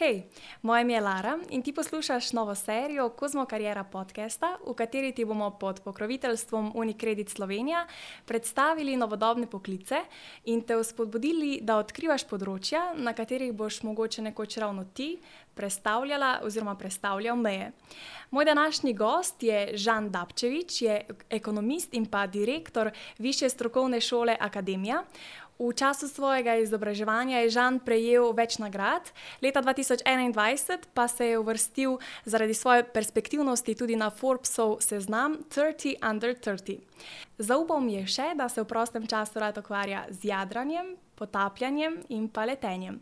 Hej, moje ime je Lara in ti poslušaš novo serijo Kozmo Karjera podcasta, v kateri ti bomo pod pokroviteljstvom Unicredit Slovenija predstavili novodobne poklice in te vzpodbudili, da odkrivaš področja, na katerih boš mogoče nekoč ravno ti predstavljala oziroma predstavljal meje. Moj današnji gost je Žan Dabčevič, je ekonomist in pa direktor Više strokovne šole Akademija. V času svojega izobraževanja je Žan prejel več nagrad, leta 2021 pa se je uvrstil zaradi svoje perspektivnosti tudi na Forbesov seznam 30 under 30. Zaupal mi je še, da se v prostem času rad ukvarja z jadranjem, potapljanjem in pa letenjem.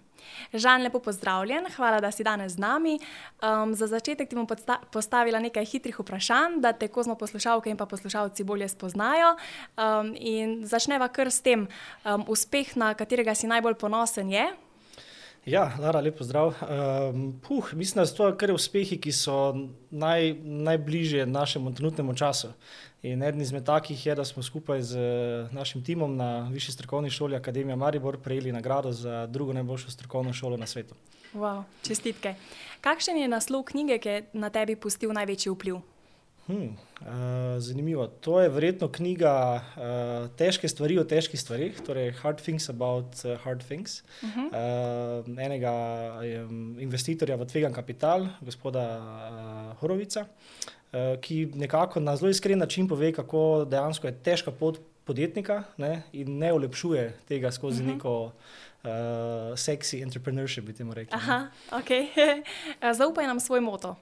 Žan, lepo pozdravljen, hvala, da si danes z nami. Um, za začetek ti bom postavila nekaj hitrih vprašanj, da te kozmo poslušalke in pa poslušalci bolje spoznajo. Um, in začneva kar s tem, um, uspeh, na katerega si najbolj ponosen je. Ja, Lara, lepo zdrav. Um, puh, mislim, da so to kar uspehi, ki so naj, najbližje našemu trenutnemu času. In eden izmed takih je, da smo skupaj z našim timom na Višji strokovni šoli Akademija Maribor prejeli nagrado za drugo najboljšo strokovno šolo na svetu. Wow, čestitke. Kakšen je naslov knjige, ki je na tebi pustil največji vpliv? Hmm, uh, zanimivo. To je verjetno knjiga uh, Težke stvari o težkih stvarih, torej Hard Things About uh, Hard Things, uh -huh. uh, enega um, investitorja v Tvegan Kapital, gospoda uh, Horovica, uh, ki nekako na zelo iskren način pove, kako dejansko je težka pot podjetnika ne, in ne ulepšuje tega skozi uh -huh. neko. Uh, sexy entrepreneurship, bi temu rekli. Aha, ok. Zaupaj nam svoj moto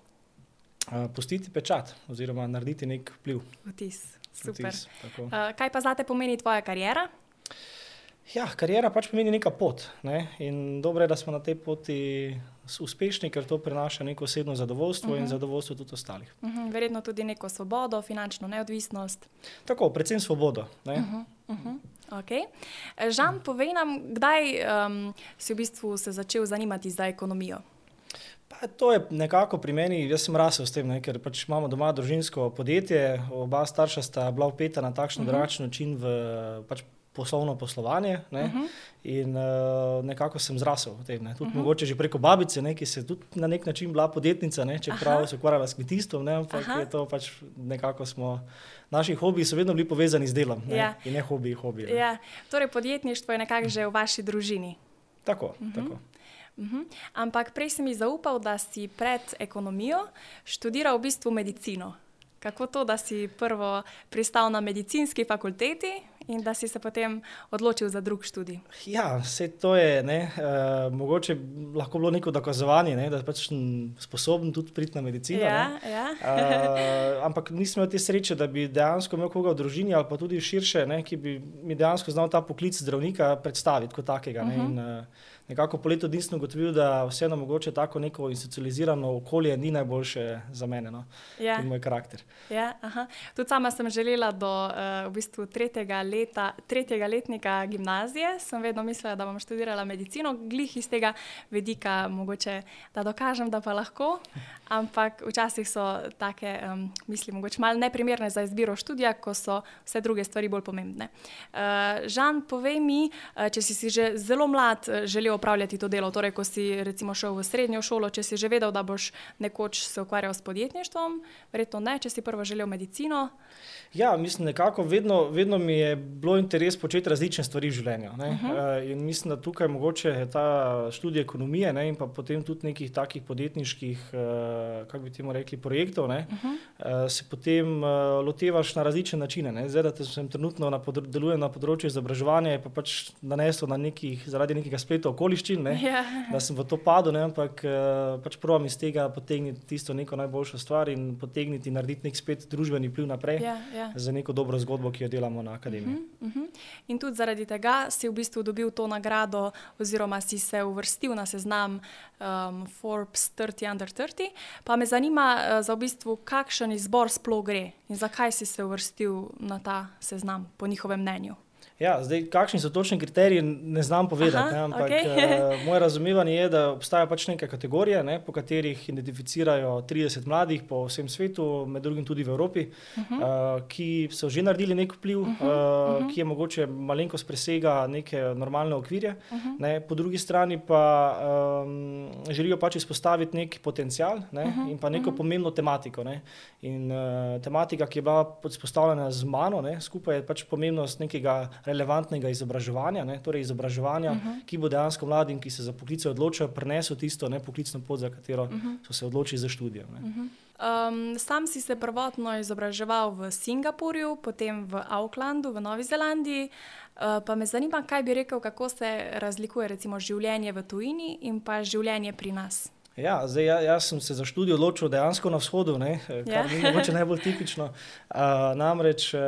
pustiti pečat oziroma narediti nek vpliv. Vtis. Vtis, uh, kaj pa zate pomeni tvoja karijera? Ja, karijera pač pomeni neka pot. Ne? In dobro je, da smo na tej poti uspešni, ker to prinaša neko osebno zadovoljstvo uh -huh. in mhm. zadovoljstvo tudi ostalih. Uh -huh. Verjetno tudi neko svobodo, finančno neodvisnost. Tako, predvsem svobodo. Uh -huh. Uh -huh. Okay. Žan, povej nam, kdaj um, si v bistvu se začel zanimati za ekonomijo? Pa to je nekako pri meni, jaz sem rasel s tem, ne, ker pač imamo doma družinsko podjetje, oba starša sta bila upeta na takšen uh mhm. -huh. drugačen način v pač poslovno poslovanje. Ne, uh mhm. -huh. In uh, nekako sem zrasel v tem. Tudi uh mhm. -huh. mogoče že preko babice, ne, ki se tudi na nek način bila podjetnica, ne, čeprav se ukvarjala s kmetijstvom, ne, ampak Aha. je to pač nekako smo. Naši hobiji so vedno bili povezani z delom, ne, ja. in ne hobiji, hobiji. Ja. Torej, podjetništvo je nekako že v vaši družini. Tako, uh -huh. tako. Uhum. Ampak prej si mi zaupal, da si pred ekonomijo študiral v bistvu medicino. Kako to, da si prvo pristal na medicinski fakulteti in da si se potem odločil za drug študij? Ja, vse to je ne, uh, mogoče lahko bilo neko dokazovanje, ne, da pač sem sposoben tudi priti na medicino. Ja, ja. uh, ampak nisem imel te sreče, da bi dejansko imel koga v družini ali pa tudi širše, ne, ki bi mi dejansko znal ta poklic zdravnika predstaviti kot takega. Ne, uh -huh. in, uh, nekako po letu dni sem ugotovil, da vseeno mogoče tako neko institucionalizirano okolje ni najboljše za mene no? ja. in moj karakter. Ja, Tudi sama sem želela do uh, v bistvu tretjega, leta, tretjega letnika gimnazije, sem vedno mislila, da bom študirala medicino, glih iz tega vedika, mogoče da dokažem, da pa lahko. Ampak včasih so take um, misli, mogoče malo neprimerne za izbiro študija, ko so vse druge stvari bolj pomembne. Uh, Žan, povej mi, uh, če si, si že zelo mlad uh, želel opravljati to delo. Torej, ko si recimo šel v srednjo šolo, če si že vedel, da boš nekoč se ukvarjal s podjetništvom, verjetno ne, če si prvo želel medicino. Ja, mislim, nekako vedno, vedno mi je bilo interes početi različne stvari v življenju. Uh mhm. -huh. In mislim, da tukaj mogoče je ta študij ekonomije ne, in pa potem tudi nekih takih podjetniških, uh, kako bi temu rekli, projektov, ne, uh -huh. uh, se potem lotevaš na različne načine. Ne. Zdaj, da sem trenutno na delujem na področju izobraževanja, pa pač naneslo na nekih, zaradi nekega spleta okoliščin, ne, ja. da sem v to padel, ne, ampak uh, pač provam iz tega potegniti tisto neko najboljšo stvar in potegniti in narediti nek spet družbeni pliv naprej. Ja, ja za neko dobro zgodbo, ki jo delamo na akademiji. Uh -huh, uh -huh. In tudi zaradi tega si v bistvu dobil to nagrado, oziroma si se uvrstil na seznam um, Forbes 30 under 30. Pa me zanima, uh, za v bistvu, kakšen izbor sploh gre in zakaj si se uvrstil na ta seznam, po njihovem mnenju. Ja, zdaj, kakšni so točni kriteriji, ne znam povedati. Aha, ne, ampak okay. uh, moje razumevanje je, da obstajajo pač neke kategorije, ne, po katerih identificirajo 30 mladih po vsem svetu, med drugim tudi v Evropi, uh -huh. uh, ki so že naredili nek vpliv, uh -huh, uh, uh -huh. ki je mogoče malenkost presega neke normalne okvirje. Uh -huh. ne, po drugi strani pa um, želijo pač izpostaviti nek potencial ne, uh -huh, in pa neko uh -huh. pomembno tematiko. Ne. In uh, tematika, ki je bila izpostavljena z mano, ne, skupaj je pač pomembnost nekega relevantnega izobraževanja, ne, torej izobraževanja, uh mhm. -huh. ki bo dejansko mladim, ki se za poklice odločajo, prenesel tisto ne, poklicno pot, za katero uh mhm. -huh. so se odločili za študijo. Uh -huh. Um, sam si se prvotno izobraževal v Singapurju, potem v Aucklandu, v Novi Zelandiji. Uh, pa me zanima, kaj bi rekel, kako se razlikuje recimo, življenje v tujini in pa življenje pri nas. Ja, zdaj, ja, jaz sem se za študijo odločil dejansko na vzhodu, ne, kar ja. ni mogoče najbolj tipično. Uh, namreč uh,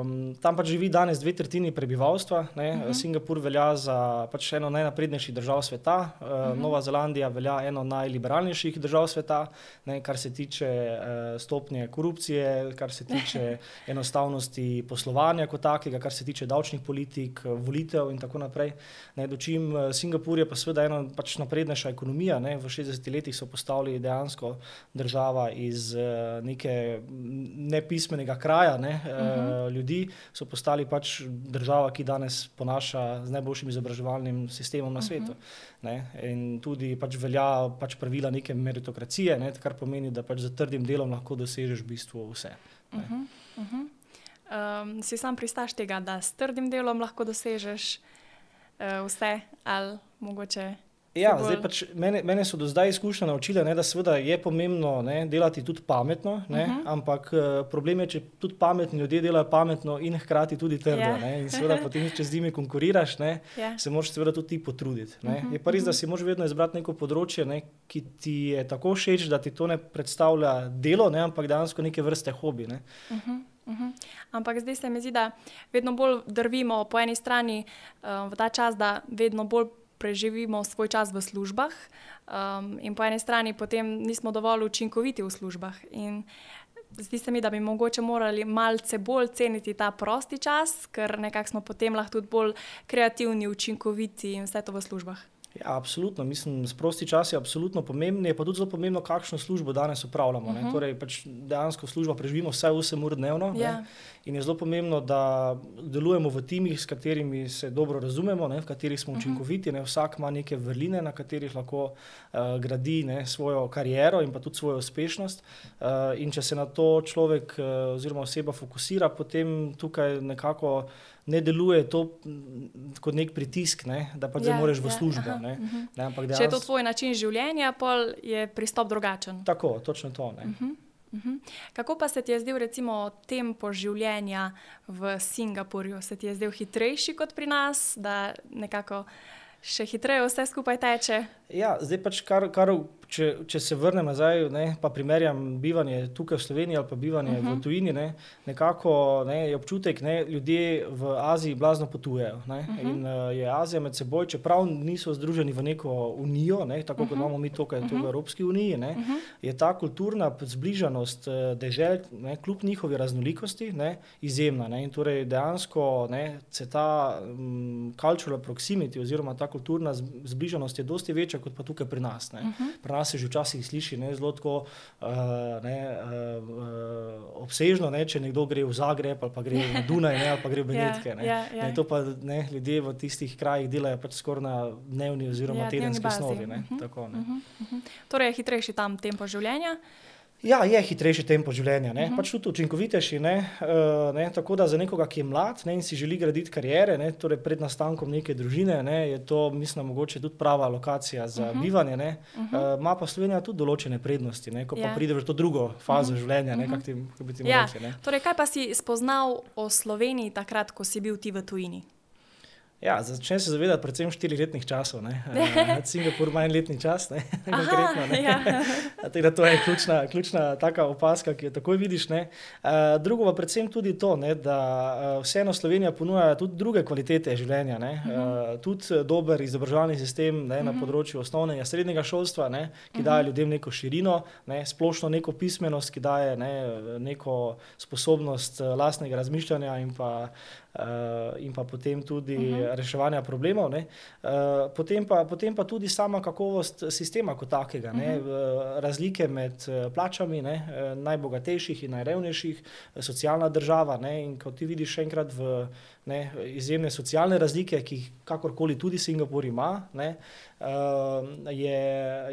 um, tam pač živi danes dve tretjini prebivalstva. Uh mhm. -huh. Singapur velja za pač eno najnaprednejših držav sveta, uh, uh -huh. Nova Zelandija velja eno najliberalnejših držav sveta, ne, kar se tiče uh, stopnje korupcije, kar se tiče enostavnosti poslovanja kot takega, kar se tiče davčnih politik, volitev in tako naprej. Ne, dočim Singapur je pa seveda ena pač naprednejša ekonomija. Ne, 60 letih so postavili dejansko država iz uh, neke nepismenega kraja ne, uh, uh -huh. ljudi, so postali pač država, ki danes ponaša z najboljšim izobraževalnim sistemom na svetu. Uh -huh. In tudi pač velja pač pravila neke meritokracije, ne, kar pomeni, da pač za trdim delom lahko dosežeš v bistvu vse. Uh -huh. Uh -huh. um, si sam pristaš tega, da s trdim delom lahko dosežeš uh, vse, ali mogoče. Ja, zdaj pač mene, mene so do zdaj izkušnje naučile, ne, da je pomembno ne, delati tudi pametno, ne, uh mhm. -huh. ampak uh, problem je, če tudi pametni ljudje delajo pametno in hkrati tudi trdo. Yeah. Ja. In seveda, potem, če z njimi konkuriraš, ne, yeah. Ja. se moraš seveda tudi ti potruditi. Uh -huh. Je pa res, da mhm. si moraš vedno izbrati neko področje, ne, ki ti je tako všeč, da ti to ne predstavlja delo, ne, ampak dejansko neke vrste hobi. Ne. Uh -huh. Uh -huh. Ampak zdaj se mi zdi, da vedno bolj drvimo po eni strani uh, v ta čas, da vedno bolj preživimo svoj čas v službah, um, in po eni strani potem nismo dovolj učinkoviti v službah. In zdi se mi, da bi mogoče morali malce bolj ceniti ta prosti čas, ker nekako smo potem lahko tudi bolj kreativni, učinkoviti in vse to v službah. Ja, absolutno, mislim, sprosti čas je absolutno pomemben, je pa tudi zelo pomembno, kakšno službo danes upravljamo. Uh mhm. -huh. torej, pač dejansko službo preživimo vsaj 8 ur dnevno. Ja. In je zelo pomembno, da delujemo v timih, s katerimi se dobro razumemo, ne, v katerih smo mhm. učinkoviti. Ne, vsak ima neke vrline, na katerih lahko uh, gradi ne, svojo kariero in pa tudi svojo uspešnost. Uh, in če se na to človek uh, oziroma oseba fokusira, potem tukaj nekako ne deluje to kot nek pritisk, ne, da pa zdaj ja, moraš v ja, službo. Ne, uh -huh. ne, dejansko... Če je to tvoj način življenja, pol je pristop drugačen. Tako, točno to. Uh -huh. Uh -huh. Kako pa se ti je zdel, recimo, tempo življenja v Singapurju? Se ti je zdel hitrejši kot pri nas, da nekako še hitreje vse skupaj teče? Ja, zdaj pač kar, kar če, če se vrnem nazaj, ne, pa primerjam bivanje tukaj v Sloveniji ali pa bivanje uh -huh. v mhm. tujini, ne, nekako ne, je občutek, da ljudje v Aziji blazno potujejo. Ne, uh mhm. -huh. In uh, je Azija med seboj, čeprav niso združeni v neko unijo, ne, tako uh -huh. kot mhm. imamo mi tukaj uh -huh. v Evropski uniji, ne, uh -huh. je ta kulturna zbližanost uh, dežel, ne, kljub njihovi raznolikosti, ne, izjemna. Ne, in torej dejansko ne, se ta um, cultural proximity oziroma ta kulturna zbližanost je dosti večja kot pa tukaj pri nas. Ne. Uh -huh nas se že včasih sliši ne, zelo tako, uh, ne, uh, obsežno, ne, če nekdo gre v Zagreb ali pa gre v Dunaj ne, ali pa gre v ja, Benetke. Ne. Ja, ja, ja. To pa ne, ljudje v tistih krajih delajo pač skoraj na dnevni oziroma ja, tedenski osnovi. Uh -huh, uh -huh, uh -huh. Torej je hitrejši tam tempo življenja. Ja, je hitrejši tempo življenja, uh mhm. -huh. pač tudi učinkovitejši. Ne? Uh, ne? Tako da za nekoga, ki je mlad ne? in si želi graditi karijere, ne? torej pred nastankom neke družine, ne? je to, mislim, mogoče tudi prava lokacija za uh mhm. -huh. bivanje. Uh -huh. uh, ma pa Slovenija tudi določene prednosti, ne? ko ja. pa prideš v to drugo fazo uh mhm. -huh. življenja. Ne? Ti, ti ja. mogoče, torej, kaj pa si spoznal o Sloveniji takrat, ko si bil ti v tujini? Ja, začne se zavedati predvsem štiriletnih časov. Uh, Singapur ima en letni čas, ne konkretno. Ne? Ja. to je ključna, ključna taka opaska, ki jo takoj vidiš. Uh, drugo pa predvsem tudi to, ne, da uh, vseeno Slovenija ponuja tudi druge kvalitete življenja. Ne, uh, tudi dober izobraževalni sistem ne, na mhm. področju osnovnega in srednjega šolstva, ne, ki daje ljudem neko širino, ne, splošno neko pismenost, ki daje ne, neko sposobnost lastnega razmišljanja in pa in pa potem tudi uh -huh. reševanja problemov. Ne. Potem pa, potem pa tudi sama kakovost sistema kot takega, uh -huh. razlike med plačami ne, najbogatejših in najrevnejših, socialna država. Ne, in kot ti vidiš, še enkrat v ne, izjemne socialne razlike, ki jih kakorkoli tudi Singapur ima, ne, je,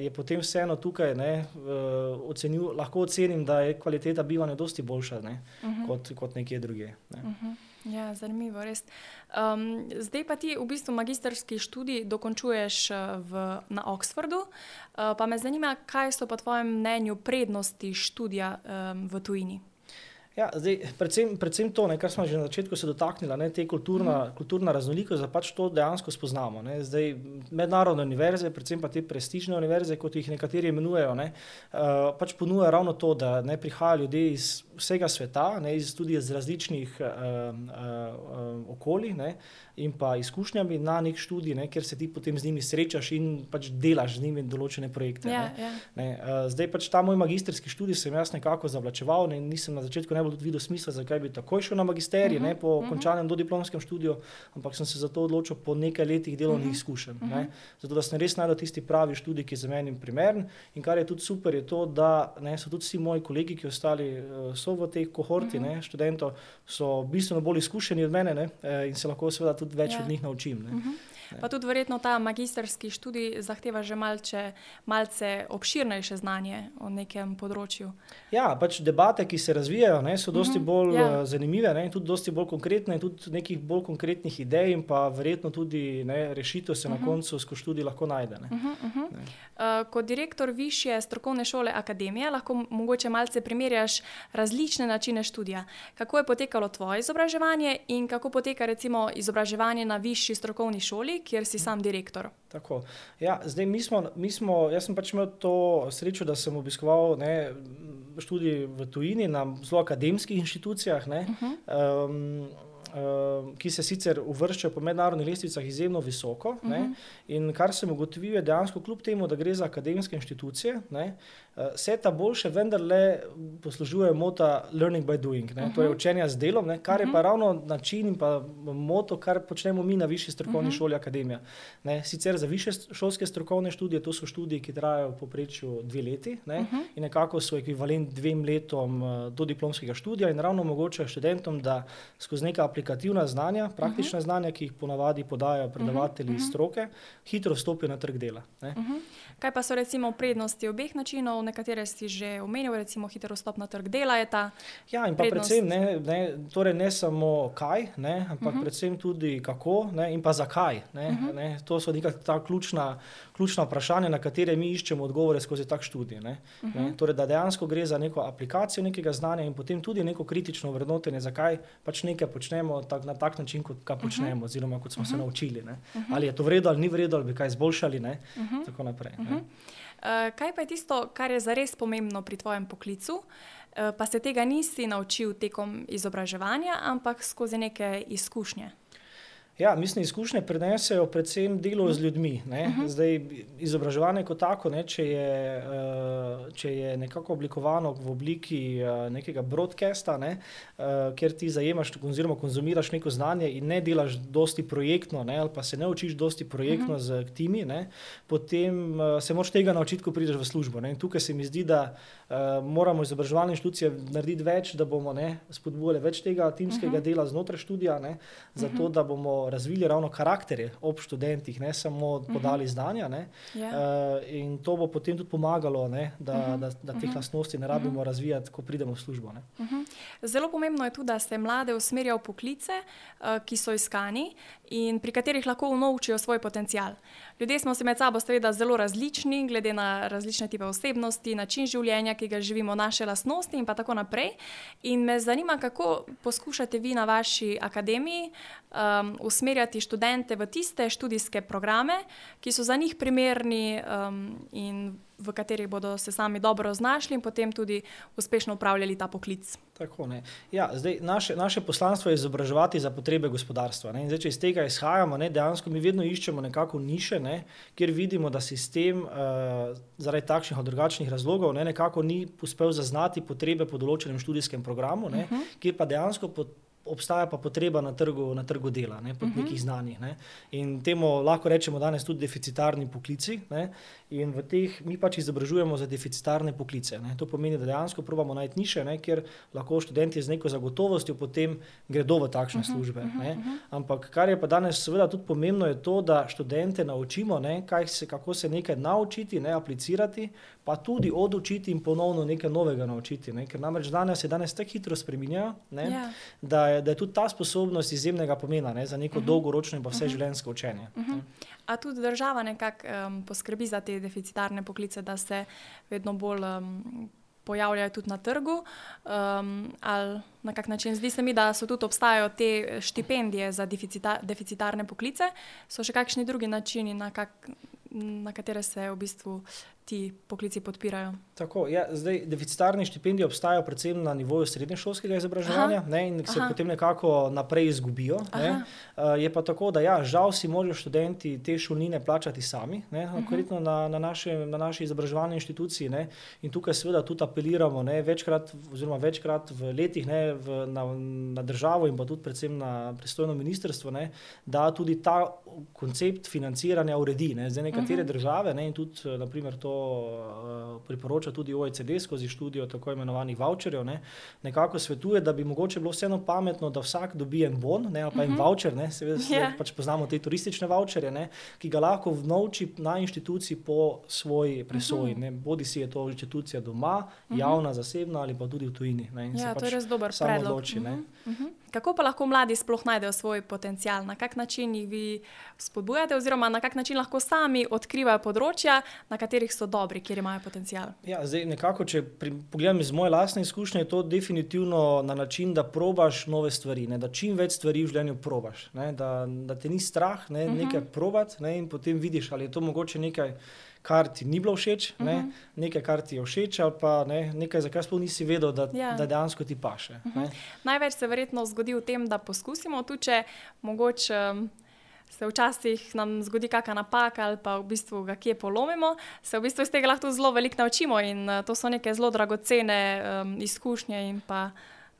je potem vseeno tukaj, ne, ocenil, lahko ocenim, da je kvaliteta bivanja dosti boljša ne, uh -huh. kot, kot nekje druge. Ne. Uh -huh. Ja, zanimivo, res. Um, zdaj pa ti v bistvu magistrski študij dokončuješ v, na Oxfordu. Uh, pa me zanima, kaj so po tvojem mnenju prednosti študija um, v tujini? Ja, zdaj, predvsem, predvsem to, ne, kar smo že na začetku se dotaknili, ne, te kulturna, mm. kulturna raznolikost, da pač to dejansko spoznamo. Ne. Zdaj, mednarodne univerze, predvsem pa te prestižne univerze, kot jih nekateri imenujejo, ne, uh, pač ponujajo ravno to, da ne prihajajo ljudje iz vsega sveta, ne, iz, tudi iz različnih uh, uh, okolij. Ne, in pa izkušnjami na nek študij, ne, ker se ti potem z njimi srečaš in pač delaš z njimi določene projekte. Ja, ja. Ne, uh, zdaj pač ta moj magistrski študij sem jaz nekako zavlačeval in nisem na začetku najbolj videl smisla, zakaj bi takoj šel na magisterij, uh -huh, ne, po uh -huh. končanem dodiplomskem študiju, ampak sem se za to odločil po nekaj letih delovnih uh -huh, izkušenj. Uh -huh. Zato da sem res najdel tisti pravi študij, ki je za meni primeren in kar je tudi super, je to, da ne, so tudi vsi moji kolegi, ki ostali uh, so v tej kohorti uh -huh. ne, študentov, so bistveno bolj izkušeni od mene ne, uh, in se lahko seveda tudi več ja. od njih naučim. Uh mhm. -huh. Pa tudi verjetno ta magistrski študij zahteva že malce, malce obširnejše znanje o nekem področju. Ja, pač debate, ki se razvijajo, ne, so dosti mhm, bolj ja. Eh, zanimive ne, in tudi dosti bolj konkretne, tudi nekih bolj konkretnih idej, in pa verjetno tudi ne, rešitev se uh -huh. na mhm. koncu skozi študij lahko najde. Uh -huh, uh -huh. uh, kot direktor višje strokovne šole Akademije lahko mogoče malce primerjaš različne načine študija. Kako je potekalo tvoje izobraževanje in kako poteka recimo izobraževanje na višji strokovni šoli? Kjer si sam direktor. Tako. Ja, zdaj, mi smo, mi smo, jaz sem pač imel to srečo, da sem obiskoval ne, študij v tujini na zelo akademskih inštitucijah. Ne, uh -huh. um, ki se sicer uvrščajo po mednarodnih lestvicah izjemno visoko. Uh -huh. In kar sem ugotovil, je dejansko, kljub temu, da gre za akademske inštitucije, ne, se ta boljše vendarle poslužuje mota learning by doing, ne, uh -huh. torej mhm. učenja z delom, ne, kar uh -huh. je pa mhm. ravno način in pa moto, kar počnemo mi na višji strokovni uh -huh. šoli Akademija. Ne, sicer za više šolske strokovne študije, to so študije, ki trajajo v poprečju dve leti ne, uh -huh. in nekako so ekvivalent dvem letom eh, do diplomskega študija in ravno omogočajo študentom, da skozi neka aplikativna znanja, praktična uh -huh. znanja, ki jih ponavadi podajo predavatelji uh -huh. stroke, hitro vstopijo na trg dela. Ne. Uh -huh. Kaj pa so recimo prednosti obeh načinov? nekatere si že omenil, recimo hiter vstop na trg dela. Ja, in pa prednost. predvsem ne, ne, torej ne samo kaj, ne, ampak uh mhm. -huh. predvsem tudi kako ne, in pa zakaj. Ne, uh mhm. -huh. ne, to so neka ta ključna, ključna vprašanja, na katere mi iščemo odgovore skozi tak študij. Ne, uh -huh. ne, mhm. torej, da dejansko gre za neko aplikacijo nekega znanja in potem tudi neko kritično vrednotenje, zakaj pač nekaj počnemo tak, na tak način, kot ga počnemo, uh -huh. oziroma kot smo uh -huh. se naučili. Uh -huh. Ali je to vredno ali ni vredno, ali bi kaj izboljšali. Ne, uh -huh. Tako naprej. Uh -huh. Eh, kaj pa je tisto, kar je zares pomembno pri tvojem poklicu, uh, pa se tega nisi naučil tekom izobraževanja, ampak skozi neke izkušnje? Ja, mislim, izkušnje prenesejo predvsem delo z ljudmi. Uh mhm. -huh. Zdaj, izobraževanje kot tako, ne, če, je, uh, če je nekako oblikovano v obliki uh, nekega broadcasta, ne, uh, kjer ti zajemaš oziroma konzumiraš neko znanje in ne delaš dosti projektno, ne, ali pa se ne učiš dosti projektno uh -huh. z timi, ne, potem uh, se moraš tega naučiti, ko prideš v službo. Ne. In tukaj se mi zdi, da uh, moramo izobraževalne inštitucije narediti več, da bomo spodbujali več tega timskega uh mhm. -huh. dela znotraj študija, ne, zato uh mhm. -huh. da bomo razvili ravno karakterje ob študentih, ne samo uh mhm. -huh. podali znanja. Ne, yeah. Ja. uh, in to bo potem tudi pomagalo, ne, da, uh -huh. da, da teh uh -huh. lastnosti ne rabimo uh -huh. razvijati, ko pridemo v službo. Uh -huh. Zelo pomembno je tudi, da se mlade usmerja v poklice, uh, ki so iskani in pri katerih lahko unovčijo svoj potencial. Ljudje smo si med sabo seveda zelo različni, glede na različne type osebnosti, način življenja, ki ga živimo, naše lastnosti in tako naprej. In me zanima, kako poskušate vi na vaši akademiji um, usmerjati študente v tiste študijske programe, ki so za njih primerni um, in v katerih bodo se sami dobro znašli in potem tudi uspešno upravljali ta poklic. Tako, ja, zdaj, naše, naše poslanstvo je izobraževati za potrebe gospodarstva. Zdaj, če iz tega izhajamo, ne, dejansko mi vedno iščemo nekako niše, ne, kjer vidimo, da sistem uh, zaradi takšnih ali drugačnih razlogov ne, nekako ni uspel zaznati potrebe po določenem študijskem programu, ne, uh mhm. -huh. kjer pa dejansko pot, obstaja pa potreba na trgu, na trgu dela, ne, po uh -huh. nekih znanjih. Ne. In temu lahko rečemo danes tudi deficitarni poklici. Ne. In v teh mi pač izobražujemo za deficitarne poklice. Ne. To pomeni, da dejansko probamo najti niše, ne, kjer lahko študenti z neko zagotovostjo potem gredo v takšne uh -huh, službe. Uh -huh, uh -huh. Ampak kar je pa danes seveda tudi pomembno, je to, da študente naučimo, ne, se, kako se nekaj naučiti, ne, aplicirati, pa tudi odučiti in ponovno nekaj novega naučiti. Ne. Ker namreč danes se danes tako hitro spremenjajo, ja. da, da je tudi ta sposobnost izjemnega pomena ne, za neko uh mhm. -huh. dolgoročno in pa vse uh -huh. učenje. Uh -huh. A tudi država nekako um, poskrbi za te deficitarne poklice, da se vedno bolj um, pojavljajo tudi na trgu. Um, na kak način zdi se mi, da so tudi obstajajo te štipendije za deficita, deficitarne poklice, so še kakšni drugi načini, na, kak, na katere se v bistvu ti poklici podpirajo. Tako, ja, zdaj, deficitarne štipendije obstajajo predvsem na nivoju srednješolskega izobraževanja ne, in se Aha. potem nekako naprej izgubijo. Ne. Uh, je pa tako, da ja, žal si morajo študenti te šolnine plačati sami, konkretno uh -huh. na, na, naše, na naši izobraževalni inštituciji. Ne. In tukaj seveda tudi apeliramo ne, večkrat, oziroma večkrat v letih ne, v, na, na državo in pa tudi predvsem na pristojno ministrstvo, ne, da tudi ta koncept financiranja uredi. Ne. Zdaj nekatere uh -huh. države ne, in tudi naprimer to uh, priporoča tudi OECD skozi študijo tako imenovanih voucherjev, ne, nekako svetuje, da bi mogoče bilo vseeno pametno, da vsak dobi en bon ne, ali pa en mm -hmm. voucher, ne, seveda yeah. Ja. pač poznamo te turistične voucherje, ne, ki ga lahko vnovči na inštituciji po svoji presoji. Mm -hmm. Bodi si je to inštitucija doma, mm -hmm. javna, zasebna ali pa tudi v tujini. Ne, ja, pač to je res dober predlog. Odloči, mm -hmm. Kako pa lahko mladi sploh najdejo svoj potencial, na kak način jih vi spodbujate, oziroma na kak način lahko sami odkrivajo področja, na katerih so dobri, kjer imajo potencial? Ja, zdaj, nekako, če pogledam iz moje lastne izkušnje, je to definitivno na način, da probaš nove stvari, ne, da čim več stvari v življenju probaš, ne, da, da te ni strah ne, uh mhm. -huh. nekaj probati ne, in potem vidiš, ali je to mogoče nekaj kar ti ni bilo všeč, uh -huh. ne, mhm. nekaj, kar ti je všeč, ali pa ne, nekaj, za kar sploh nisi vedel, da, ja. da dejansko ti paše. Uh mhm. -huh. Največ se verjetno zgodi v tem, da poskusimo, tudi če mogoče. Um, Se včasih nam zgodi kakšna napaka, ali pa v bistvu ga kje polomimo, se v bistvu iz tega lahko zelo veliko naučimo, in uh, to so neke zelo dragocene um, izkušnje. In pa, uh,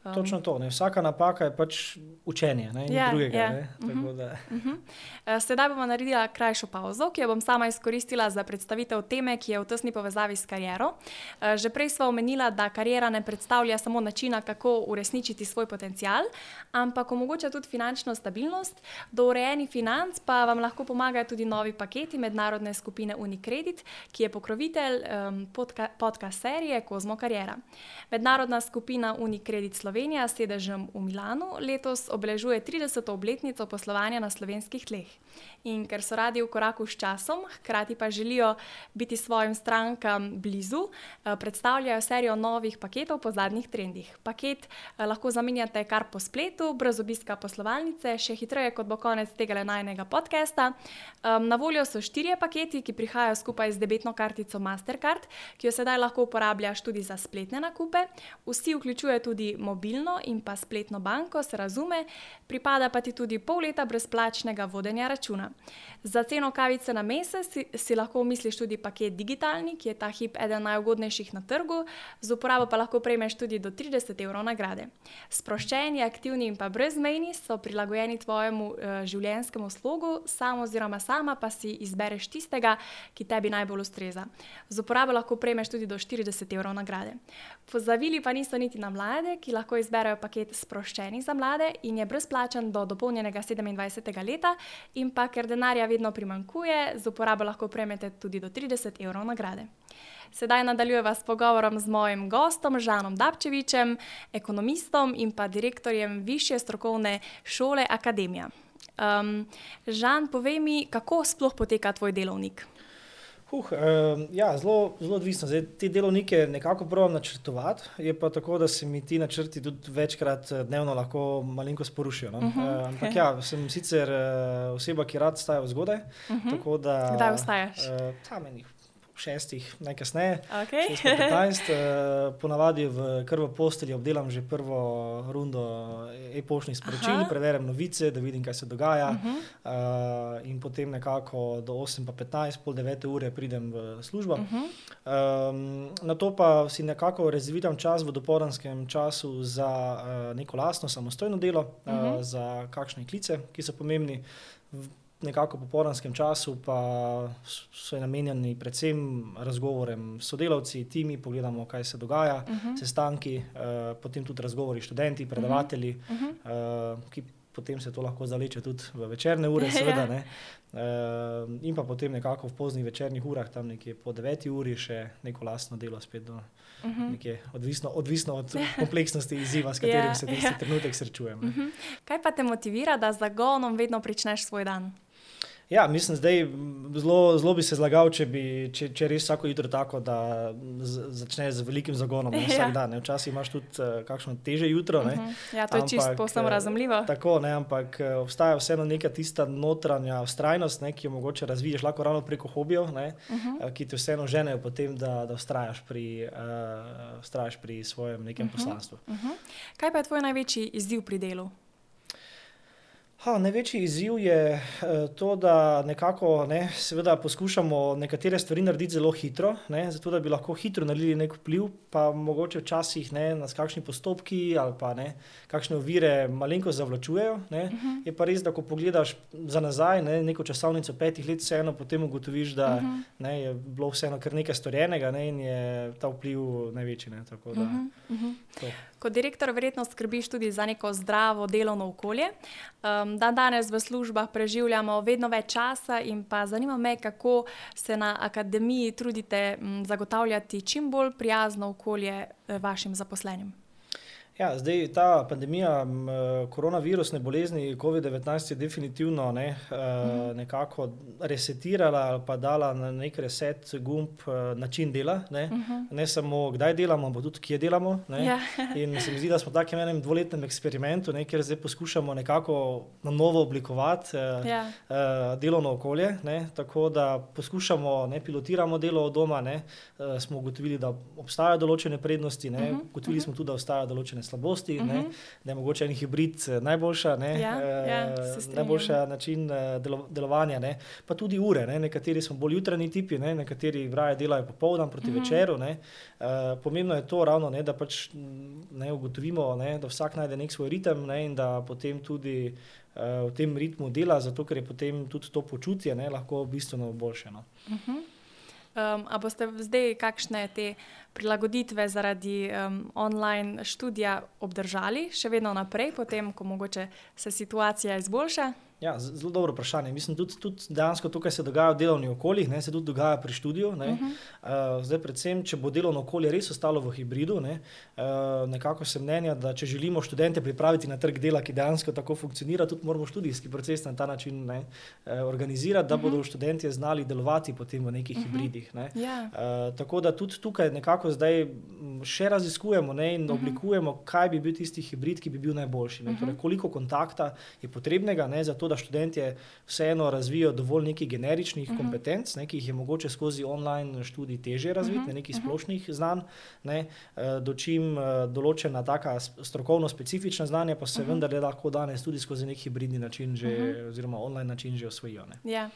Um, Točno to. Ne. Vsaka napaka je pač učenje in ja, drugega. Ja. Uh -huh. uh -huh. Sedaj bomo naredili krajšo pauzo, ki jo bom sama izkoristila za predstavitev teme, ki je v tesni povezavi s kariero. Uh, že prej smo omenila, da karijera ne predstavlja samo načina, kako uresničiti svoj potencial, ampak omogoča tudi finančno stabilnost. Do urejenih financ pa vam lahko pomagajo tudi novi paketi mednarodne skupine Unicredit, ki je pokrovitelj um, podcast podka serije Kozmo Karijera. Mednarodna skupina Unicredit Slovenija. Slovenija s sedežem v Milanu letos obeležuje 30. obletnico poslovanja na slovenskih tleh. In ker so radi v koraku s časom, hkrati pa želijo biti svojim strankam blizu, eh, predstavljajo serijo novih paketov po zadnjih trendih. Paket eh, lahko zamenjate kar po spletu, brez obiska poslovalnice, še hitreje kot bo konec tega najnega podcasta. Na voljo so štirje paketi, ki prihajajo skupaj z debetno kartico Mastercard, ki jo sedaj lahko uporabljaš tudi za spletne nakupe. Vsi vključujejo tudi mobilnost mobilno in pa spletno banko, se razume, pripada pa ti tudi pol leta brezplačnega vodenja računa. Za ceno kavice na mesec si, si lahko misliš tudi paket digitalni, ki je ta hip eden najugodnejših na trgu, z uporabo pa lahko prejmeš tudi do 30 evrov nagrade. Sproščeni, aktivni in pa brezmejni so prilagojeni tvojemu uh, življenjskemu slogu, samo oziroma sama pa si izbereš tistega, ki tebi najbolj ustreza. Z uporabo lahko prejmeš tudi do 40 evrov nagrade. Pozavili pa niso niti na mlade, ki lahko izberejo paket sproščenih za mlade in je brezplačen do dopolnjenega 27. leta, in pa ker denarja vedno primankuje, z uporabo lahko prejmete tudi do 30 evrov nagrade. Sedaj nadaljujeva s pogovorom z mojim gostom, Žanom Dabčevičem, ekonomistom in pa direktorjem Više strokovne šole Akademija. Um, Žan, povej mi, kako sploh poteka tvoj delovnik? Uh, uh, ja, zelo, zelo odvisno. Zdaj, te delovnike nekako pravim načrtovati, je pa tako, da se mi ti načrti tudi večkrat eh, dnevno lahko malenkost porušijo. No? Uh -huh, uh, ampak okay. ja, sem sicer uh, oseba, ki rad staja zgodaj. Uh mhm. -huh. da, Kdaj vstaješ? Uh, tam enih šestih, najkasneje. Okay. 15, uh, ponavadi v krvo postelji obdelam že prvo rundo e-poštnih sporočil, Aha. preverjam novice, da vidim, kaj se dogaja. Uh -huh. uh, in potem nekako do 8, pa 15, pol 9 ure pridem v službo. Uh -huh. um, na to pa si nekako razvitam čas v dopolnanskem času za uh, neko lastno samostojno delo, uh -huh. uh, za kakšne klice, ki so pomembni. V, nekako po poranskem času, pa so namenjeni predvsem razgovorem s sodelavci, timi, pogledamo, kaj se dogaja, uh mhm. -huh. sestanki, uh, potem tudi razgovori s študenti, predavatelji, uh -huh. uh, ki potem se to lahko zaleče tudi v večerne ure, seveda. Ne? Uh, in pa potem nekako v poznih večernih urah, tam nekje po deveti uri, še neko lastno delo spet. Do, Uh mhm. -huh. odvisno, odvisno od kompleksnosti izziva, s katerim ja, se tisti ja. trenutek srečujemo. Uh mhm. -huh. Kaj pa te motivira, da z zagonom vedno pričneš svoj dan? Ja, mislim, da zelo, zelo bi se zlagal, če bi če, če res vsako jutro tako, da začneš z velikim zagonom ne, ja. dan. Ne. Včasih imaš tudi uh, kakšno teže jutro. Uh mhm. -huh. Ja, to je čisto posebno razumljivo. Tako, ne, ampak uh, obstaja vseeno neka tista notranja ustrajnost, ne, ki jo mogoče razviješ lahko ravno preko hobijev, uh -huh. uh, ki te vseeno ženejo potem, da, da ustrajaš, pri, uh, ustrajaš pri svojem nekem uh mhm. -huh. poslanstvu. Uh mhm. -huh. Kaj pa je tvoj največji izziv pri delu? Ha, največji izziv je uh, to, da nekako ne, poskušamo nekatere stvari narediti zelo hitro, ne, zato da bi lahko hitro naredili nek vpliv, pa mogoče včasih ne, nas kakšni postopki ali pa ne, kakšne ovire malenko zavlačujejo. Ne. Uh mhm. -huh. Je pa res, da ko pogledaš za nazaj ne, neko časovnico petih let, vseeno potem ugotoviš, da uh mhm. -huh. ne, je bilo vseeno kar nekaj storjenega ne, in je ta vpliv največji. Ne, tako, da, uh -huh. Uh -huh. Kot direktor, verjetno skrbiš tudi za neko zdravo delovno okolje. Um, dan danes v službah preživljamo vedno več časa, in pa zanima me, kako se na akademiji trudite zagotavljati čim bolj prijazno okolje eh, vašim zaposlenim. Ja, zdaj ta pandemija koronavirusne bolezni COVID-19 je definitivno ne, mm. nekako resetirala ali pa dala na nek reset gumb način dela. Ne, mm -hmm. ne samo kdaj delamo, ampak tudi kje delamo. Ja. In se mi zdi, da smo v takem enem dvoletnem eksperimentu, ne, kjer zdaj poskušamo nekako na novo oblikovati ja. delovno okolje. Ne, tako da poskušamo, ne, pilotiramo delo od doma, ne, smo ugotovili, da obstajajo določene prednosti, ne, mm -hmm. ugotovili smo tudi, da obstajajo določene slabosti, uh -huh. ne, da je mogoče en hibrid eh, najboljša, ne, ja, uh, ja, najboljša način uh, delo, delovanja. Ne. Pa tudi ure, ne. nekateri smo bolj jutranji tipi, ne. nekateri raje delajo popoldan proti uh mhm. -huh. večeru. Ne. Uh, pomembno je to, ravno, ne, da pač ne, ugotovimo, ne, da vsak najde nek svoj ritem ne, in da potem tudi. V tem ritmu dela, zato ker je potem tudi to počutje ne, lahko bistveno boljše. No. Uh -huh. Um, a boste zdaj kakšne te prilagoditve zaradi um, online študija obdržali še vedno naprej, potem, ko mogoče se situacija izboljša? Ja, zelo dobro vprašanje. Mislim, tudi, tudi dejansko tukaj se dogaja v delovnih okoljih, ne, se tudi dogaja pri študiju. Ne. Uh -huh. uh, zdaj, predvsem, če bo delovno okolje res ostalo v hibridu, ne, uh, nekako sem mnenja, da če želimo študente pripraviti na trg dela, ki dejansko tako funkcionira, tudi moramo študijski proces na ta način ne, uh, organizirati, da uh -huh. bodo študenti znali delovati potem v nekih uh mhm. -huh. hibridih. Ne. Yeah. Ja. Uh, tako da tudi tukaj nekako zdaj še raziskujemo ne, in uh mhm. -huh. oblikujemo, kaj bi bil tisti hibrid, ki bi bil najboljši. Ne, uh -huh. torej, koliko kontakta je potrebnega ne, za to, da študentje vseeno razvijajo dovolj nekih generičnih uh mhm. -huh. kompetenc, ne, ki jih je mogoče skozi online študij teže razviti, uh mhm. -huh. nekih mhm. splošnih znanj, ne, eh, dočim eh, določena taka strokovno specifična znanja, pa se uh -huh. vendar lahko danes tudi skozi neki hibridni način, že, uh -huh. oziroma online način, že osvojijo. Ja.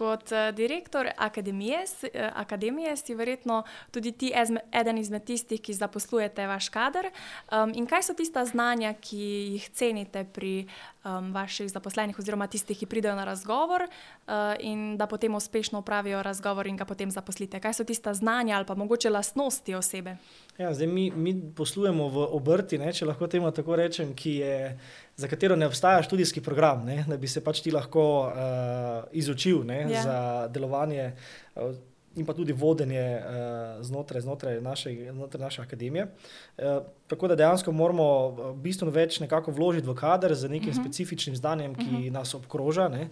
Kot uh, direktor akademije, uh, akademije si verjetno tudi ti eden izmed tistih, ki zaposlujete vaš kader. Um, in kaj so tista znanja, ki jih cenite pri um, vaših zaposlenih, oziroma tistih, ki pridejo na razgovor uh, in da potem uspešno upravijo razgovor in ga potem zaposlite? Kaj so tista znanja ali pa mogoče lastnosti osebe? Ja, zdaj mi, mi poslujemo v obrti, ne, če lahko temu tako rečem, je, za katero ne obstaja študijski program, ne, da bi se pač ti lahko uh, izučil ne, ja. za delovanje. Uh, In pa tudi vodenje uh, znotraj, znotraj, naše, znotraj naše akademije. Uh, tako da dejansko moramo eh, bistveno več nekako vložiti v kader z nekim uh -huh. specifičnim znanjem, ki uh -huh. nas obkroža. Ne?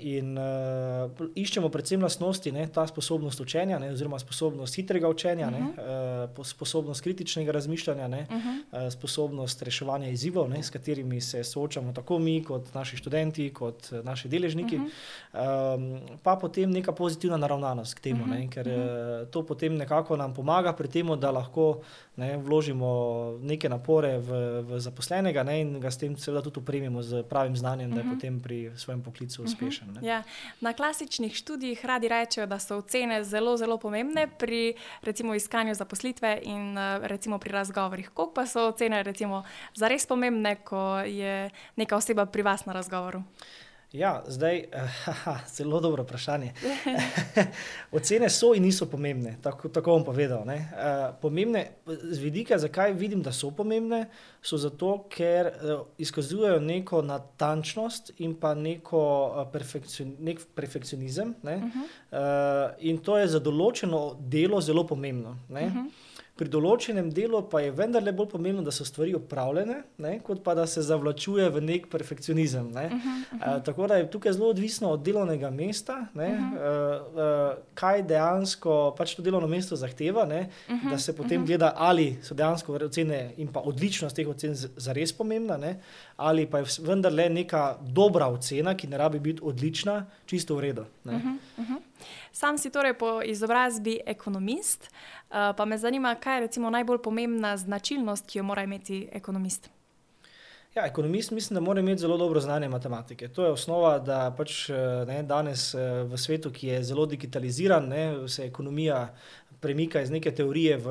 In uh, iščemo predvsem lastnosti, ne? ta sposobnost učenja, ne? oziroma sposobnost hitrega učenja, uh -huh. uh, sposobnost kritičnega razmišljanja, uh -huh. uh, sposobnost reševanja izzivov, ne? s katerimi se soočamo tako mi, kot naši študenti, kot naši deležniki. Uh -huh. um, pa potem neka pozitivna naravnanost k temu, uh -huh. ker uh -huh. to potem nekako nam pomaga pri tem, da lahko ne, vložimo neke napore v, v zaposlenega ne, in ga s tem seveda tudi upremimo z pravim znanjem, da je uh mhm. -huh. potem pri svojem poklicu mhm. uspešen. Uh -huh. ja. Na klasičnih študijih radi rečejo, da so ocene zelo, zelo pomembne pri recimo, iskanju zaposlitve in recimo, pri razgovorih. Kako pa so ocene recimo, zares pomembne, ko je neka oseba pri vas na razgovoru? Ja, zdaj, haha, zelo dobro vprašanje. Ocene so in niso pomembne, tako, tako bom povedal. Ne. Pomembne z vidika, zakaj vidim, da so pomembne, so zato, ker izkazujejo neko natančnost in pa neko perfekcion, nek perfekcionizem. Ne. Uh -huh. In to je za določeno delo zelo pomembno. Ne. Uh -huh pri določenem delu pa je vendarle bolj pomembno, da so stvari opravljene, ne, kot pa da se zavlačuje v nek perfekcionizem. Ne. Uh -huh, uh -huh. Uh, tako da je tukaj zelo odvisno od delovnega mesta, ne, uh -huh. uh, uh, kaj dejansko pač to delovno mesto zahteva, ne, uh -huh, da se potem uh -huh. gleda, ali so dejansko ocene in pa odličnost teh ocen zares pomembna, ne, ali pa je vendarle neka dobra ocena, ki ne rabi biti odlična, čisto v redu. Uh -huh, uh -huh. Sam si torej po izobrazbi ekonomist, eh, pa me zanima, kaj je najbolj pomembna značilnost, ki jo mora imeti ekonomist. Ja, ekonomist mislim, da mora imeti zelo dobro znanje matematike. To je osnova, da pač eh, ne, danes eh, v svetu, ki je zelo digitaliziran, ne, se ekonomija premika iz neke teorije v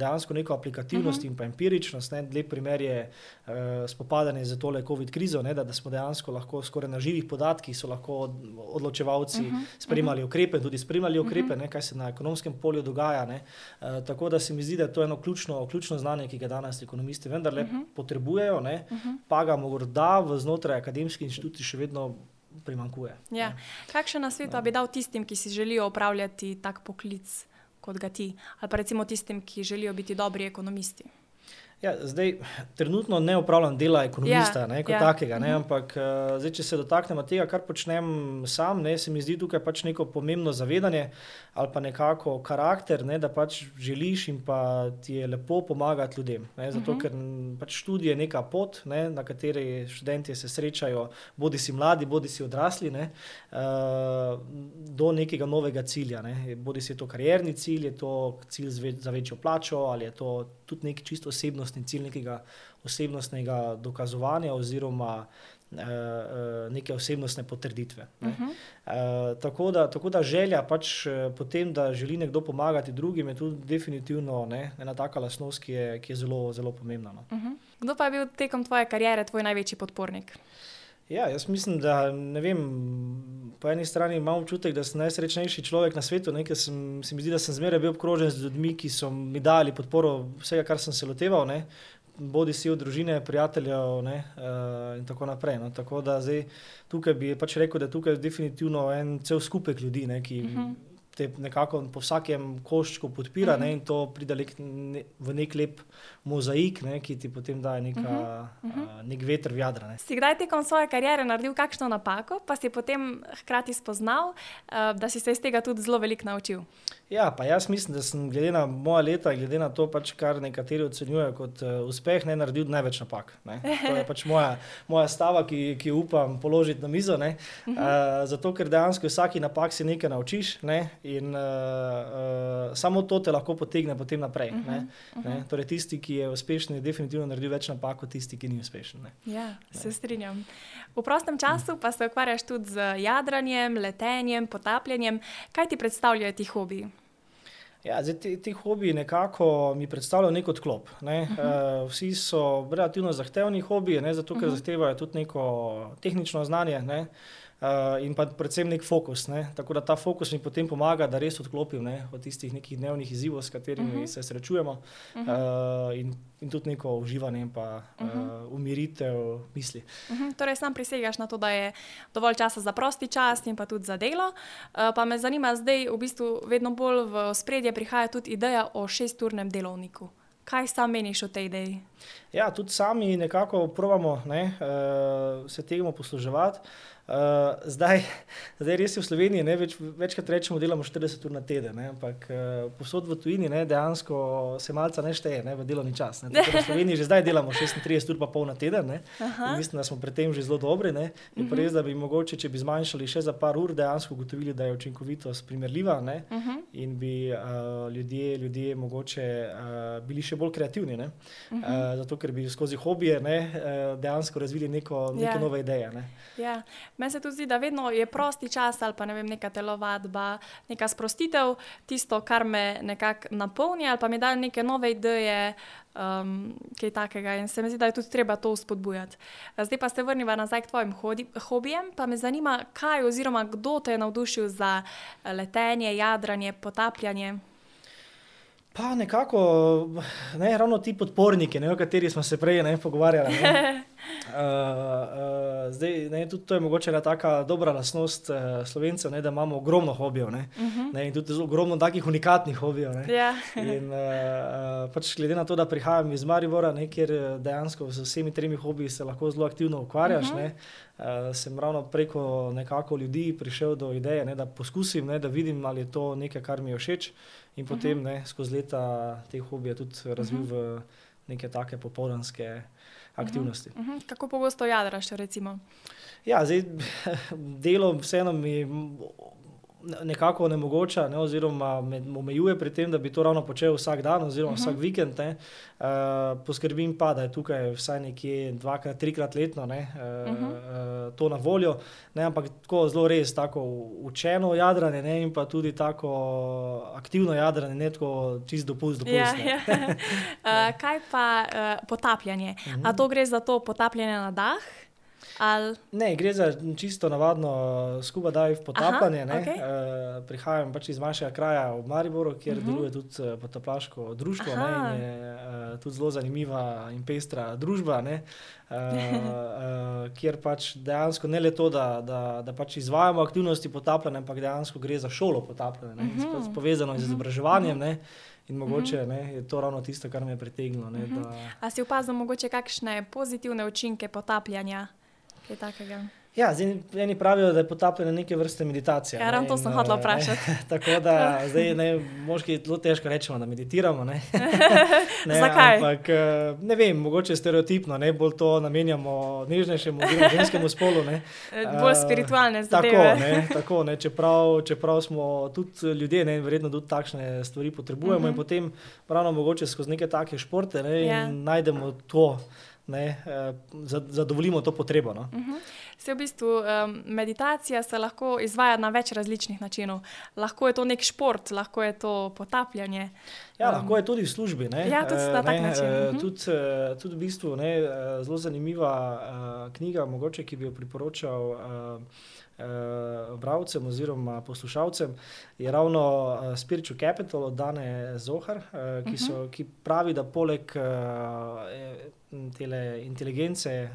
dejansko neko aplikativnost uh mhm. -huh. in pa empiričnost. Ne. Lep primer je uh, spopadanje z tole COVID krizo, ne, da, da smo dejansko lahko skoraj na živih podatkih, so lahko odločevalci uh mhm. -huh. spremljali uh -huh. ukrepe, tudi spremljali ukrepe, uh mhm. -huh. ne, kaj se na ekonomskem polju dogaja. Uh, tako da se mi zdi, da je to eno ključno, ključno znanje, ki ga danes ekonomisti vendarle uh -huh. potrebujejo, ne, uh -huh. pa ga morda v znotraj akademskih inštitucij še vedno. Primankuje. Ja. Kakšen na svetu bi dal tistim, ki si želijo opravljati tak poklic? Kot ga ti, ali pa recimo tistim, ki želijo biti dobri ekonomisti. Ja, zdaj, trenutno ne upravljam dela ekonomista, ja, ne, kot ja. takega, ne, mhm. ampak uh, zdaj, če se dotaknemo tega, kar počnem sam, ne, se mi zdi tukaj pač neko pomembno zavedanje ali pa nekako karakter, ne, da pač želiš in pa ti je lepo pomagati ljudem. Ne, zato, uh mhm. -huh. ker pač študij je neka pot, ne, na kateri študenti se srečajo, bodi si mladi, bodi si odrasli, ne, uh, do nekega novega cilja. Ne. Bodi si to karierni cilj, je to cilj za večjo plačo ali je to tudi nek čisto osebnostni cilj nekega osebnostnega dokazovanja oziroma uh, uh, neke osebnostne potrditve. Ne. Uh -huh. uh, tako, da, tako da želja pač potem, da želi nekdo pomagati drugim, je tudi definitivno ne, ena taka lasnost, ki je, ki je zelo, zelo pomembna. No. Uh -huh. Kdo pa je bil tekom tvoje kariere tvoj največji podpornik? Ja, jaz mislim, da vem, po eni strani imam občutek, da sem najsrečnejši človek na svetu. Ne, sem, se mi zdi, da sem zmeraj bil obkrožen z ljudmi, ki so mi dali podporo vsega, kar sem se loteval. Ne, bodi si od družine, prijateljev ne, uh, in tako naprej. No, tako da zdaj tukaj bi pač rekel, da tukaj je definitivno en cel skupek ljudi, ne, ki. Uh mhm. -huh te nekako po vsakem koščku podpira uh -huh. ne, in to pride nek, ne, v nek lep mozaik, ne, ki ti potem daje neka, uh -huh. uh, nek veter v jadra. Ne. Si kdaj tekom svoje kariere naredil kakšno napako, pa si potem hkrati spoznal, uh, da si se iz tega tudi zelo veliko naučil? Ja, pa jaz mislim, da sem glede na moja leta, glede na to, pač, kar nekateri ocenjujejo kot uh, uspeh, ne naredil največ napak. Ne. To je pač moja, moja stava, ki, ki upam položiti na mizo. -huh. uh, zato, ker dejansko vsaki napak si nekaj naučiš. Ne, in uh, uh, samo to te lahko potegne potem naprej. Uh -huh, uh -huh. Torej, tisti, ki je uspešen, je definitivno naredil več napak kot tisti, ki ni uspešen. Ne. Ja, ne. se strinjam. V prostem času pa se ukvarjaš tudi z jadranjem, letenjem, potapljanjem. Kaj ti predstavljajo ti hobiji? Ja, zdaj, ti, ti hobiji nekako mi predstavljajo nek odklop. Ne? Uh -huh. uh, vsi so relativno zahtevni hobiji, ne? zato ker uh -huh. zahtevajo tudi neko tehnično znanje. Ne? Uh, uh, in pa predvsem nek fokus. Ne? Tako da ta fokus mi potem pomaga, da res odklopim ne? od tistih nekih dnevnih izzivov, s katerimi uh mhm. -huh. se srečujemo, uh -huh. uh, in, in tudi neko uživanje in pa uh -huh. uh, umiritev misli. Uh mhm. -huh. Torej, sam prisegaš na to, da je dovolj časa za prosti čas in pa tudi za delo. Uh, pa me zanima, zdaj v bistvu vedno bolj v spredje prihaja tudi ideja o šesturnem delovniku. Kaj sam meniš o tej ideji? Ja, tudi sami nekako pravimo ne, uh, se temu posluževati. Uh, zdaj, zdaj res je v Sloveniji, ne, več, večkrat rečemo, delamo 40 ur na teden, ne, ampak uh, posod v tujini ne, dejansko se malce ne šteje ne, v delovni čas. Ne, v Sloveniji že zdaj delamo 36 ur pa pol na teden mislim, da smo pri tem že zelo dobri. Ne, in pa res, da bi mogoče, če bi zmanjšali še za par ur, dejansko ugotovili, da je učinkovitost primerljiva ne, uh -huh. in bi uh, ljudje, ljudje mogoče uh, bili še bolj kreativni. Ne, uh -huh. uh, zato, ker bi skozi hobije ne, uh, dejansko razvili neko, neke. Ja. nove ideje. Ne. Ja. Meni se tudi zdi, da vedno je prosti čas ali pa ne vem, neka telovadba, neka sprostitev, tisto, kar me nekako napolni ali pa mi da neke nove ideje. Um, kaj takega in se mi zdi, da je tudi treba to spodbujati. Zdaj pa se vrnimo nazaj k tvojim hobijem, pa me zanima, kaj oziroma kdo te je navdušil za letenje, jadranje, potapljanje. Pa nekako, ne, ravno ti podporniki, ne, o katerih smo se prej ne, pogovarjali. Ne. Uh, uh, zdaj, ne, tudi to je mogoče ena taka dobra lasnost uh, slovencev, ne, da imamo ogromno hobijev uh mhm. -huh. in tudi ogromno takih unikatnih hobijev. Yeah. Ja. in, uh, uh, pač glede na to, da prihajam iz Marivora, ne, kjer dejansko z vsemi tremi hobiji se lahko zelo aktivno ukvarjaš. Uh -huh. ne, uh, sem ravno preko nekako ljudi prišel do ideje, ne, da poskusim, ne, da vidim, ali je to nekaj, kar mi je všeč. In potem uh -huh. ne, skozi leta te hobije tudi razvil uh -huh. v neke take popoldanske aktivnosti. Uh -huh. Kako pogosto jadraš? Recimo? Ja, zdaj, delo vseeno mi nekako onemogoča, ne, oziroma me omejuje pri tem, da bi to ravno počel vsak dan, oziroma uh -huh. vsak vikend. Ne, uh, poskrbim pa, da je tukaj vsaj nekje dvakrat, trikrat letno ne, uh, uh -huh. uh, to na voljo. Ne, ampak tako zelo res, tako učeno jadranje ne, in pa tudi tako aktivno jadranje, ne tako čist dopust. dopust ja, ja. uh, kaj pa uh, potapljanje? Uh -huh. A to gre za to potapljanje na dah? Ali... Ne, gre za čisto navadno uh, skuba dive potapljanje. Aha, okay. uh, prihajam pač iz vašega kraja v Mariboru, kjer uh mhm. -huh. deluje tudi uh, potaplaško društvo. Ne, je uh, tudi zelo zanimiva in pestra družba. Ne, uh, uh, kjer pač dejansko ne le to, da, da, da pač izvajamo aktivnosti potapljanja, ampak dejansko gre za šolo potapljanja, uh -huh. Mhm. povezano uh -huh. z mhm. izobraževanjem. Ne, In mogoče uh -huh. ne, je to ravno tisto, kar me je pritegnilo. Uh -huh. da... A si opazil mogoče kakšne pozitivne učinke potapljanja? Kaj takega. Ja, zdaj, eni pravijo, da je potapljanje neke vrste meditacije. Ja, ravno to sem hotel vprašati. tako da zdaj ne, moški zelo težko rečemo, da meditiramo. Ne? ne, Zakaj? Ampak eh, ne vem, mogoče stereotipno, ne bolj to namenjamo nežnejšemu, ženskemu spolu. Ne? Eh, bolj spiritualne zadeve. Tako, ne, tako ne, čeprav, čeprav smo tudi ljudje, ne, verjetno tudi takšne stvari potrebujemo uh -huh. in mhm. potem ravno mogoče skozi neke take športe ne, yeah. Ja. najdemo to ne, eh, zadovoljimo to potrebo. No. Uh. -huh. Se v bistvu um, meditacija se lahko izvaja na več različnih načinov. Lahko je to nek šport, lahko je to potapljanje. Ja, um, lahko je tudi v službi. Ne. Ja, tudi na tak način. Uh eh, -huh. tudi, uh, tudi v bistvu ne, zelo zanimiva uh, knjiga, mogoče, ki bi jo priporočal. Uh, bralcem oziroma poslušalcem, je ravno Spiritual Capital od Dane Zohar, ki, so, ki pravi, da poleg uh, tele inteligence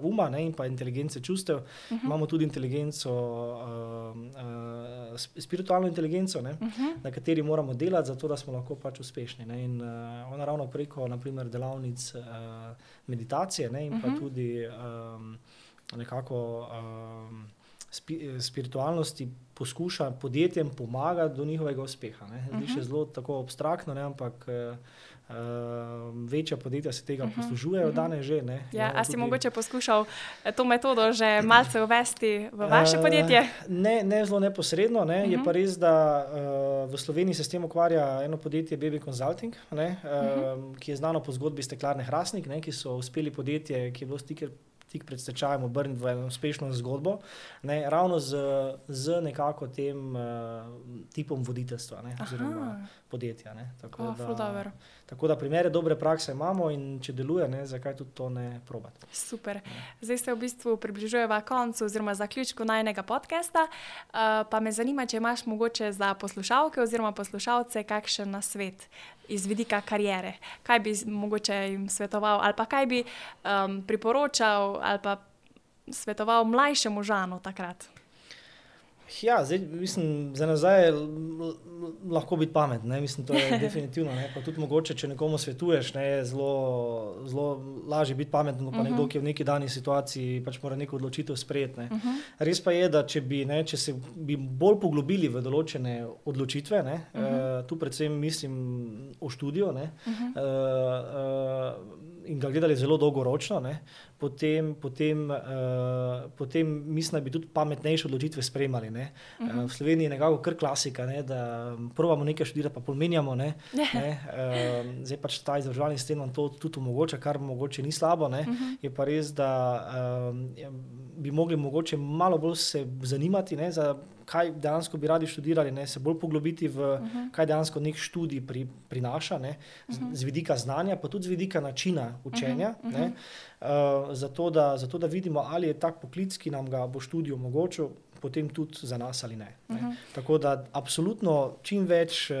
uma ne, in pa inteligence čustev, uh -huh. imamo tudi inteligenco, spiritualno inteligenco, ne, uh -huh. na kateri moramo delati, zato da smo lahko pač uspešni. Ne, in uh, ona ravno preko naprimer, delavnic uh, meditacije ne, in uh -huh. pa mhm. tudi um, nekako. Um, spiritualnosti poskuša podjetjem pomagati do njihovega uspeha. Zdi se uh mhm. -huh. zelo tako abstraktno, ne? ampak uh, večja podjetja se tega uh mhm. -huh. poslužujejo, uh -huh. danes že. Ne? Ja, a si tudi... mogoče poskušal eh, to metodo že malce uvesti v vaše podjetje? Uh, ne, ne zelo neposredno. Ne? Uh -huh. Je mhm. pa res, da uh, v Sloveniji se s tem ukvarja eno podjetje, Baby Consulting, uh -huh. uh, ki je znano po zgodbi Steklarne Hrastnik, ne? ki so uspeli podjetje, ki je bilo stiker tik pred stečajem obrniti v eno uspešno zgodbo, ne, ravno z, z nekako tem uh, tipom voditeljstva, ne, oziroma podjetja. Ne, tako, oh, da, tako da primere dobre prakse imamo in če deluje, ne, zakaj tudi to ne probati. Super. Ne. Zdaj se v bistvu približujemo koncu oziroma zaključku najnega podcasta. Uh, pa me zanima, če imaš mogoče za poslušalke oziroma poslušalce kakšen nasvet iz vidika karijere. Kaj bi mogoče jim svetoval, ali pa kaj bi um, priporočal, ali pa svetoval mlajšemu žanu takrat? Ja, zdaj, mislim, za nazaj lahko biti pameten, mislim, to je definitivno. Ne? Pa tudi mogoče, če nekomu svetuješ, ne, je zelo, zelo lažje biti pameten, pa uh -huh. nekdo, mhm. ki je v neki dani situaciji, pač mora neko odločitev sprejeti. Uh mhm. -huh. Res pa je, da če bi, ne, če se bi bolj poglobili v določene odločitve, ne, uh -huh. uh, tu predvsem mislim o študiju, ne, uh -huh. uh, uh, in ga gledali zelo dolgoročno, ne, potem, potem, uh, potem mislim, da bi tudi pametnejše odločitve sprejemali. Uh -huh. uh, v Sloveniji je nekako kar klasika, ne, da pravimo nekaj študirati, pa pomenjamo. Ne, ne, uh, zdaj pač ta izobraževalni sistem nam to tudi omogoča, kar mogoče ni slabo. Uh mhm. -huh. Je pa res, da uh, bi mogli mogoče malo bolj se zanimati. Ne, za, kaj dejansko bi radi študirali, ne, se bolj poglobiti v uh -huh. kaj dejansko nek študij pri, prinaša, ne, z, uh -huh. z vidika znanja, pa tudi z vidika načina učenja. Uh -huh. ne, uh, zato, da, zato da vidimo, ali je tak poklic, ki nam ga bo študij omogočil, potem tudi za nas ali ne. Ne. Uh -huh. Tako da, absolutno, čim več, uh,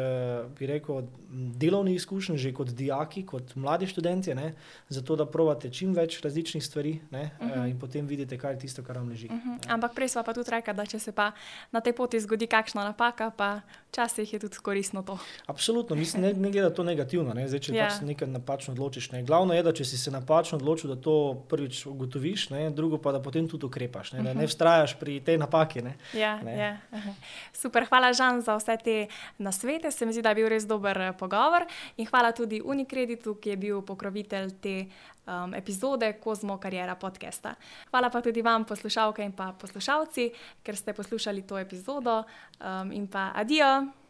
bi rekel, delovnih izkušenj, že kot dijaki, kot mladi študenti, ne, zato da provate čim več različnih stvari ne, uh -huh. uh, in potem vidite, kaj je tisto, kar vam leži. Uh -huh. Ampak prej smo pa tudi rekli, da če se pa na tej poti zgodi kakšna napaka, pa včasih je tudi koristno to. Absolutno, mislim, ne, ne gleda to negativno. Ne. Zdaj, če ja. pač nekaj napačno odločiš. Ne. Glavno je, da če si se napačno odločil, da to prvič ugotoviš, ne, drugo pa da potem tudi ukrepaš. Ne, uh -huh. ne vztrajaš pri tej napaki. Ne. Ja, ja. Super, hvala, Žan, za vse te nasvete. Se mi zdi, da je bil res dober eh, pogovor. In hvala tudi Unikreditu, ki je bil pokrovitelj te um, epizode Kozmo Karjera podcasta. Hvala pa tudi vam, poslušalke in pa poslušalci, ker ste poslušali to epizodo. Um, in pa adijo!